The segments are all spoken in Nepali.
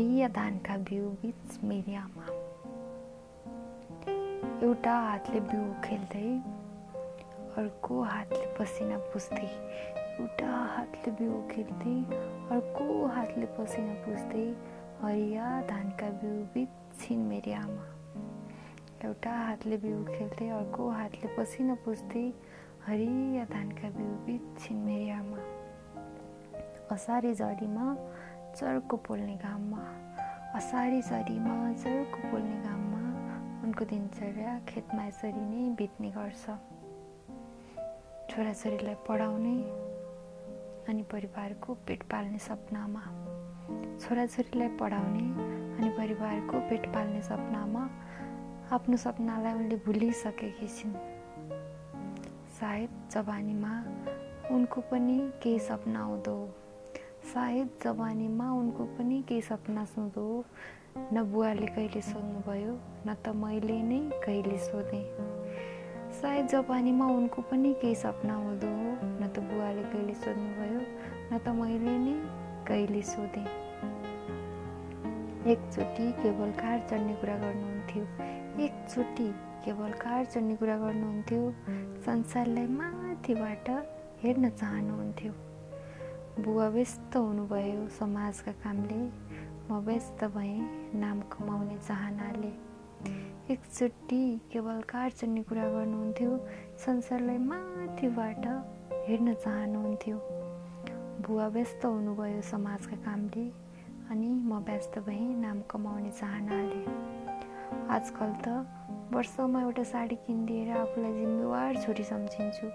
धानका बिउ बिच मेरी आमा। एउटा हातले बिउ खेल्दै अर्को हातले पसिना पुस्दै एउटा हातले बिउ खेल्दै अर्को हातले पसिना पुस्दै हरिया धानका बिउ बिच छिन् मेरी आमा। एउटा हातले बिउ खेल्दै अर्को हातले पसिना पुस्दै हरिया धानका बिउ बिच्छिन् मेरी आमा। असारी झरीमा चर्को पोल्ने घाममा असारी झरीमा चर्को पोल्ने घाममा उनको दिनचर्या खेतमा यसरी नै बित्ने गर्छ। छोराछोरीलाई पढाउने अनि परिवारको पेट पाल्ने सपनामा छोराछोरीलाई पढाउने अनि परिवारको पेट पाल्ने सपनामा आफ्नो सपनालाई उनले भुलिसकेकी छिन्। सायद जवानीमा उनको पनि केही सपना हुँदो सायद जवानीमा उनको पनि केही सपना सुँधो न बुवाले कहिले सोध्नुभयो न त मैले नै कहिले सोधेँ। सायद जवानीमा उनको पनि केही सपना हुँदो न त बुवाले कहिले सोध्नुभयो न त मैले नै कहिले सोधेँ। एकचोटि केवल कार चढ्ने कुरा गर्नुहुन्थ्यो। एकचोटि केवल कार चढ्ने कुरा गर्नुहुन्थ्यो। संसारलाई माथिबाट हेर्न चाहनुहुन्थ्यो। बुवा व्यस्त हुनुभयो समाजका कामले। म व्यस्त भएँ नाम कमाउने चाहनाले। एकचोटि केवल कार चढ्ने कुरा गर्नुहुन्थ्यो संसारलाई माथिबाट हेर्न चाहनुहुन्थ्यो। बुवा व्यस्त हुनुभयो समाजका कामले अनि म व्यस्त भएँ नाम कमाउने चाहनाले। आजकल त वर्षमा एउटा साडी किनिदिएर आफूलाई जिम्मेवार छोरी सम्झिन्छु।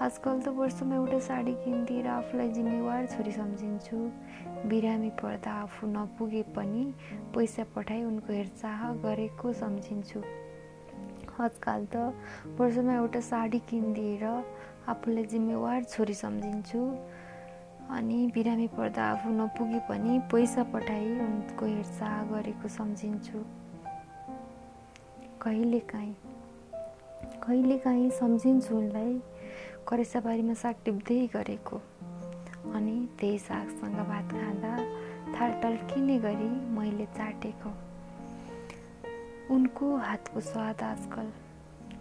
आजकल त वर्षमा एउटा साडी किनिदिएर आफूलाई जिम्मेवार छोरी सम्झिन्छु। बिरामी पर्दा आफू नपुगे पनि पैसा पठाइ उनको हेरचाह गरेको सम्झिन्छु। आजकल त वर्षमा एउटा साडी किनिदिएर आफूलाई जिम्मेवार छोरी सम्झिन्छु। अनि बिरामी पर्दा आफू नपुगे पनि पैसा पठाइ उनको हेरचाह गरेको सम्झिन्छु। कहिलेकाहीँ कहिलेकाहीँ सम्झिन्छु उनलाई। करेसाबारीमा साग टिप्दै गरेको। अनि त्यही सागसँग भात खाँदा थाल टल्किने गरी मैले चाटेको। उनको हातको स्वाद आजकल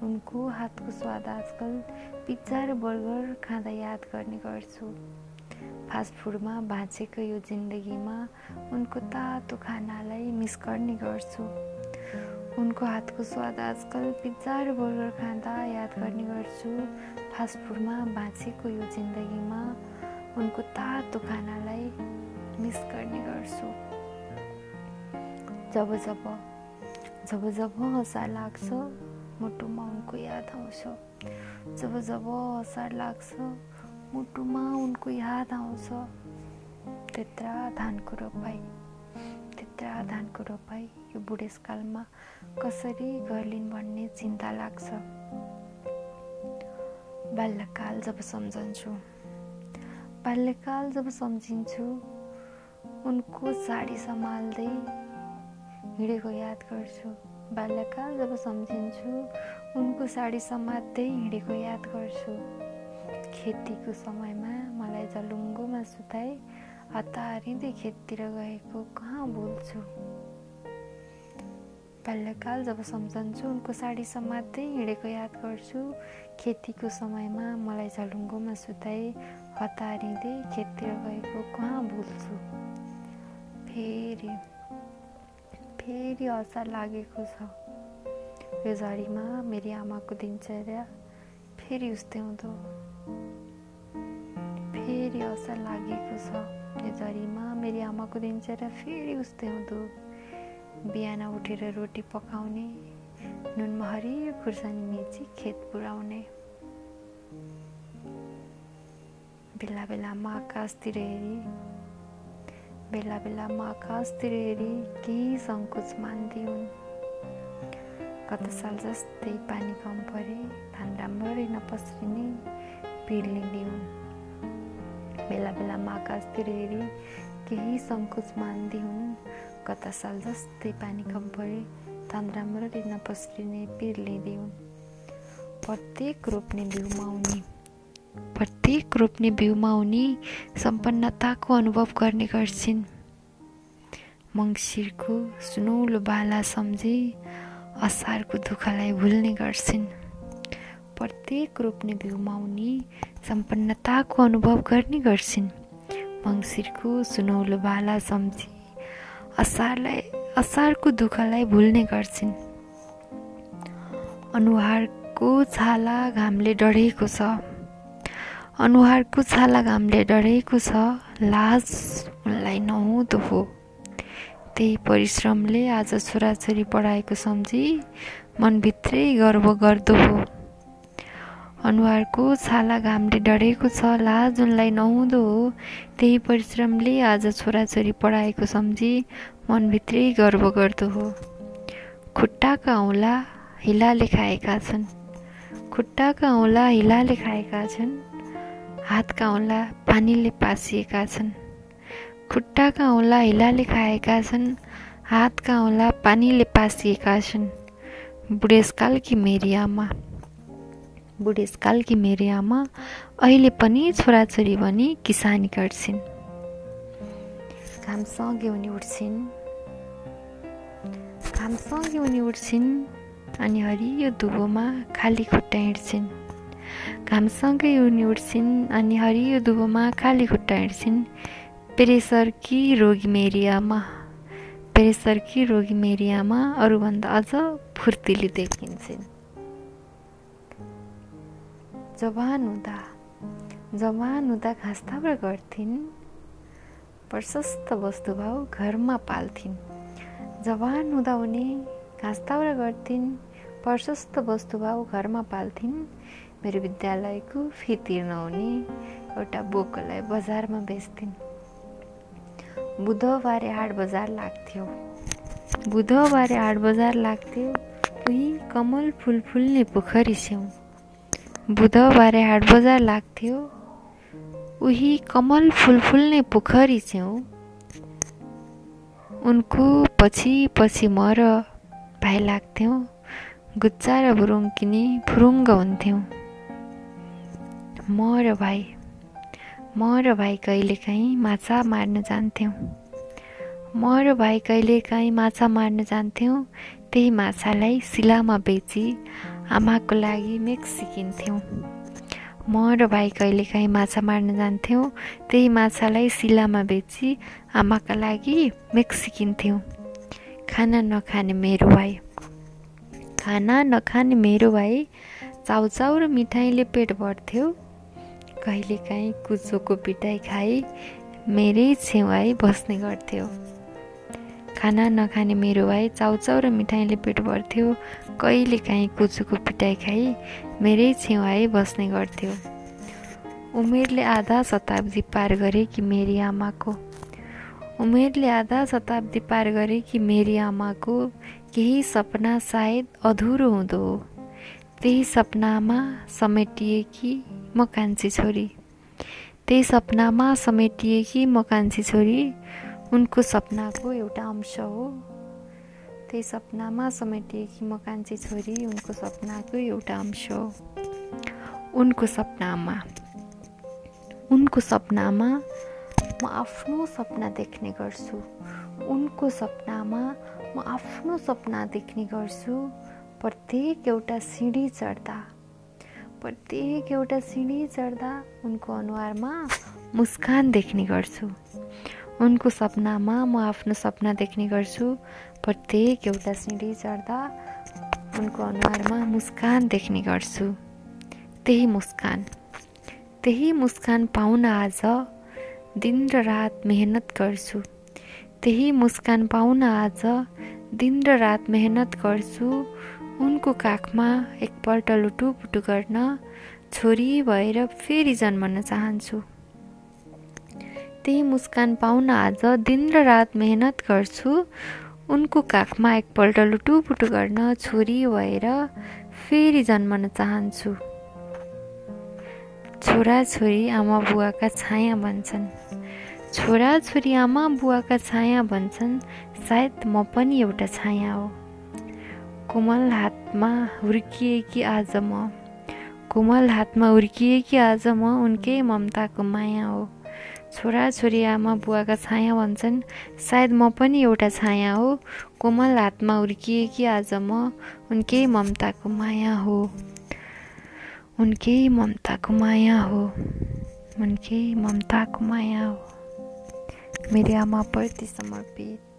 उनको हातको स्वाद आजकल पिज्जा र बर्गर खाँदा याद गर्ने गर्छु। फास्टफुडमा बाँचेको यो जिन्दगीमा उनको तातो खानालाई मिस गर्ने गर्छु। उनको हातको स्वाद आजकल पिज्जा र बर्गर खाँदा याद गर्ने गर्छु। फास्टफुडमा बाँचेको यो जिन्दगीमा उनको तातो खानालाई मिस गर्ने गर्छु। जब जब जब जब हसार लाग्छ मुटुमा उनको याद आउँछ। जब जब हसार लाग्छ मुटुमा उनको याद आउँछ। त्यत्रा धानको रोपाई त्यत्रा धानको रोपाई यो बुढेसकालमा कसरी गर्लिन् भन्ने चिन्ता लाग्छ? बाल्यकाल जब सम्झन्छु। बाल्यकाल जब सम्झिन्छु उनको साडी सम्हाल्दै हिँडेको याद गर्छु। बाल्यकाल जब सम्झिन्छु उनको साडी समात्दै हिँडेको याद गर्छु। खेतीको समयमा मलाई जलुङ्गोमा सुताई हतारिँदै खेततिर गएको कहाँ बोल्छु बाल्यकाल जब सम्झन्छु उनको साडी समात्दै हिँडेको याद गर्छु खेतीको समयमा मलाई झलुङ्गोमा सुताई हतारिँदै खेततिर गएको कहाँ भुल्छु फेरि फेरि असार लागेको छ यो झरीमा मेरी आमाको दिनचर्या फेरि उस्तै हुँदो फेरि असार लागेको छ यो झरीमा मेरी आमाको दिनचर्या फेरि उस्तै हुँदो बिहान उठेर रोटी पकाउने नुनमा हरियो खुर्सानी मेची खेत पुऱ्याउने बेला बेलामा आकाशतिर हेरी बेला बेलामा आकाशतिर हेरी केही सङ्कोच मान्दै हुन् गत साल जस्तै पानी कम परे धान राम्ररी नपस्रिने पिर हुन् बेला बेलामा आकाशतिर हेरी केही सङ्कोच हुन्। गत साल जस्तै पानी कम परे धान राम्ररी नपस्रिने पिर हुन्। प्रत्येक रोप्ने बिउमा उनी प्रत्येक रोप्ने बिउमा उनी सम्पन्नताको अनुभव गर्ने गर्छिन्। मङ्सिरको सुनौलो बाला सम्झी असारको दुःखलाई भुल्ने गर्छिन्। प्रत्येक रोप्ने बिउमाउनी सम्पन्नताको अनुभव गर्ने गर्छिन्। मङ्सिरको सुनौलो बाला सम्झी असारलाई असारको दुःखलाई भुल्ने गर्छिन्। अनुहारको छाला घामले डढेको छ। अनुहारको छाला घामले डढेको छ लाज उनलाई नहुँदो हो। त्यही परिश्रमले आज छोराछोरी पढाएको सम्झी मनभित्रै गर्व गर्दो हो। अनुहारको छाला घामले डढेको छ। लाज उनलाई नहुँदो हो त्यही परिश्रमले आज छोराछोरी पढाएको सम्झी मनभित्रै गर्व गर्दो हो। खुट्टाका औँला हिलाले खाएका छन्। खुट्टाका औँला हिलाले खाएका छन्। हातका औँला पानीले पासिएका छन्। खुट्टाका औँला हिलाले खाएका छन्। हातका औँला पानीले पासिएका छन्। बुढेसकालकी मेरी आमा? बुढेसकालकी मेरी आमा अहिले पनि छोराछोरी भनी किसानी गर्छिन्। घामसँगै उनी उठ्छिन्। घामसँगै उनी उठ्छिन् अनि हरियो दुबोमा खाली खुट्टा हिँड्छिन्। घामसँगै उनी उठ्छिन् अनि हरियो दुबोमा खाली खुट्टा हिँड्छिन्। पेरेसरकी रोगी मेरी आमा? पेरेसरकी रोगी मेरी आमा? अरूभन्दा अझ फुर्तिली देखिन्छन्। जवान हुँदा जवान हुँदा घाँसताब्रा गर्थिन् प्रशस्त वस्तुभाव घरमा पाल्थिन्। जवान हुँदा उनी घाँसताब्रा गर्थिन् प्रशस्त वस्तुभाव घरमा पाल्थिन्। मेरो विद्यालयको फी तिर्न हुने एउटा बोकोलाई बजारमा बेच्थिन्। बुधबारे हाट बजार लाग्थ्यो। बुधबारे हाट बजार लाग्थ्यो उही कमल फुल फुल्ने पोखरी छेउ बुधबारे हाट बजार लाग्थ्यो उही कमल फुल फुल्ने पोखरी छेउ उनको पछि पछि म र भाइ लाग्थ्यौँ गुच्चा र किनी फुरुङ्ग हुन्थ्यौँ म र भाइ म र भाइ कहिलेकाहीँ माछा मार्न जान्थ्यौँ म र भाइ कहिलेकाहीँ माछा मार्न जान्थ्यौँ त्यही माछालाई सिलामा बेची आमाको लागि मेक सिकिन्थ्यौँ म र भाइ कहिलेकाहीँ माछा मार्न जान्थ्यौँ त्यही माछालाई सिलामा बेची आमाका लागि मेक सिकिन्थ्यौँ खाना नखाने मेरो भाइ। खाना नखाने मेरो भाइ चाउचाउ र मिठाईले पेट भर्थ्यो। कहिलेकाहीँ कुचोको पिटाइ खाई मेरै छेउआई बस्ने गर्थ्यो। खाना नखाने मेरो भाइ चाउचाउ र मिठाईले पेट भर्थ्यो। कहिलेकाहीँ कुचोको पिटाइ खाई मेरै छेउआई बस्ने गर्थ्यो। उमेरले आधा शताब्दी पार गरे कि मेरी आमाको? उमेरले आधा शताब्दी पार गरे कि मेरी आमाको? केही सपना सायद अधुरो हुँदो हो। त्यही सपनामा समेटिएकी म कान्छी छोरी? त्यही सपनामा समेटिएकी म कान्छी छोरी? उनको सपनाको एउटा अंश हो। त्यही सपनामा समेटिएकी म कान्छी छोरी उनको सपनाको एउटा अंश हो। उनको सपनामा उनको सपनामा म आफ्नो सपना देख्ने गर्छु। उनको सपनामा म आफ्नो सपना देख्ने गर्छु। प्रत्येक एउटा सिँढी चढ्दा प्रत्येक एउटा सिँढी चढ्दा उनको अनुहारमा मुस्कान देख्ने गर्छु। उनको सपनामा म आफ्नो सपना देख्ने गर्छु। प्रत्येक एउटा सिँढी चढ्दा उनको अनुहारमा मुस्कान देख्ने गर्छु। त्यही मुस्कान। त्यही मुस्कान पाउन आज दिन र रात मेहनत गर्छु। त्यही मुस्कान पाउन आज दिन र रात मेहनत गर्छु। उनको काखमा एकपल्ट लुटुपुटु गर्न छोरी भएर फेरि जन्मन चाहन्छु। त्यही मुस्कान पाउन आज दिन र रात मेहनत गर्छु। उनको काखमा एकपल्ट लुटुपुटु गर्न छोरी भएर फेरि जन्मन चाहन्छु। छोराछोरी आमा बुवाका छाया भन्छन्। छोराछोरी आमा बुवाका छाया भन्छन् सायद म पनि एउटा छाया हो। कोमल हातमा हुर्किएकी आज म। कोमल हातमा हुर्किएकी आज म उनकै ममताको माया हो। छोरा छोरी आमा बुवाका छाया भन्छन्। सायद म पनि एउटा छाया हो। कोमल हातमा हुर्किएकी आज म? उनकै ममताको माया हो। उनकै ममताको माया हो। उनकै ममताको माया हो। मेरी आमाप्रति समर्पित।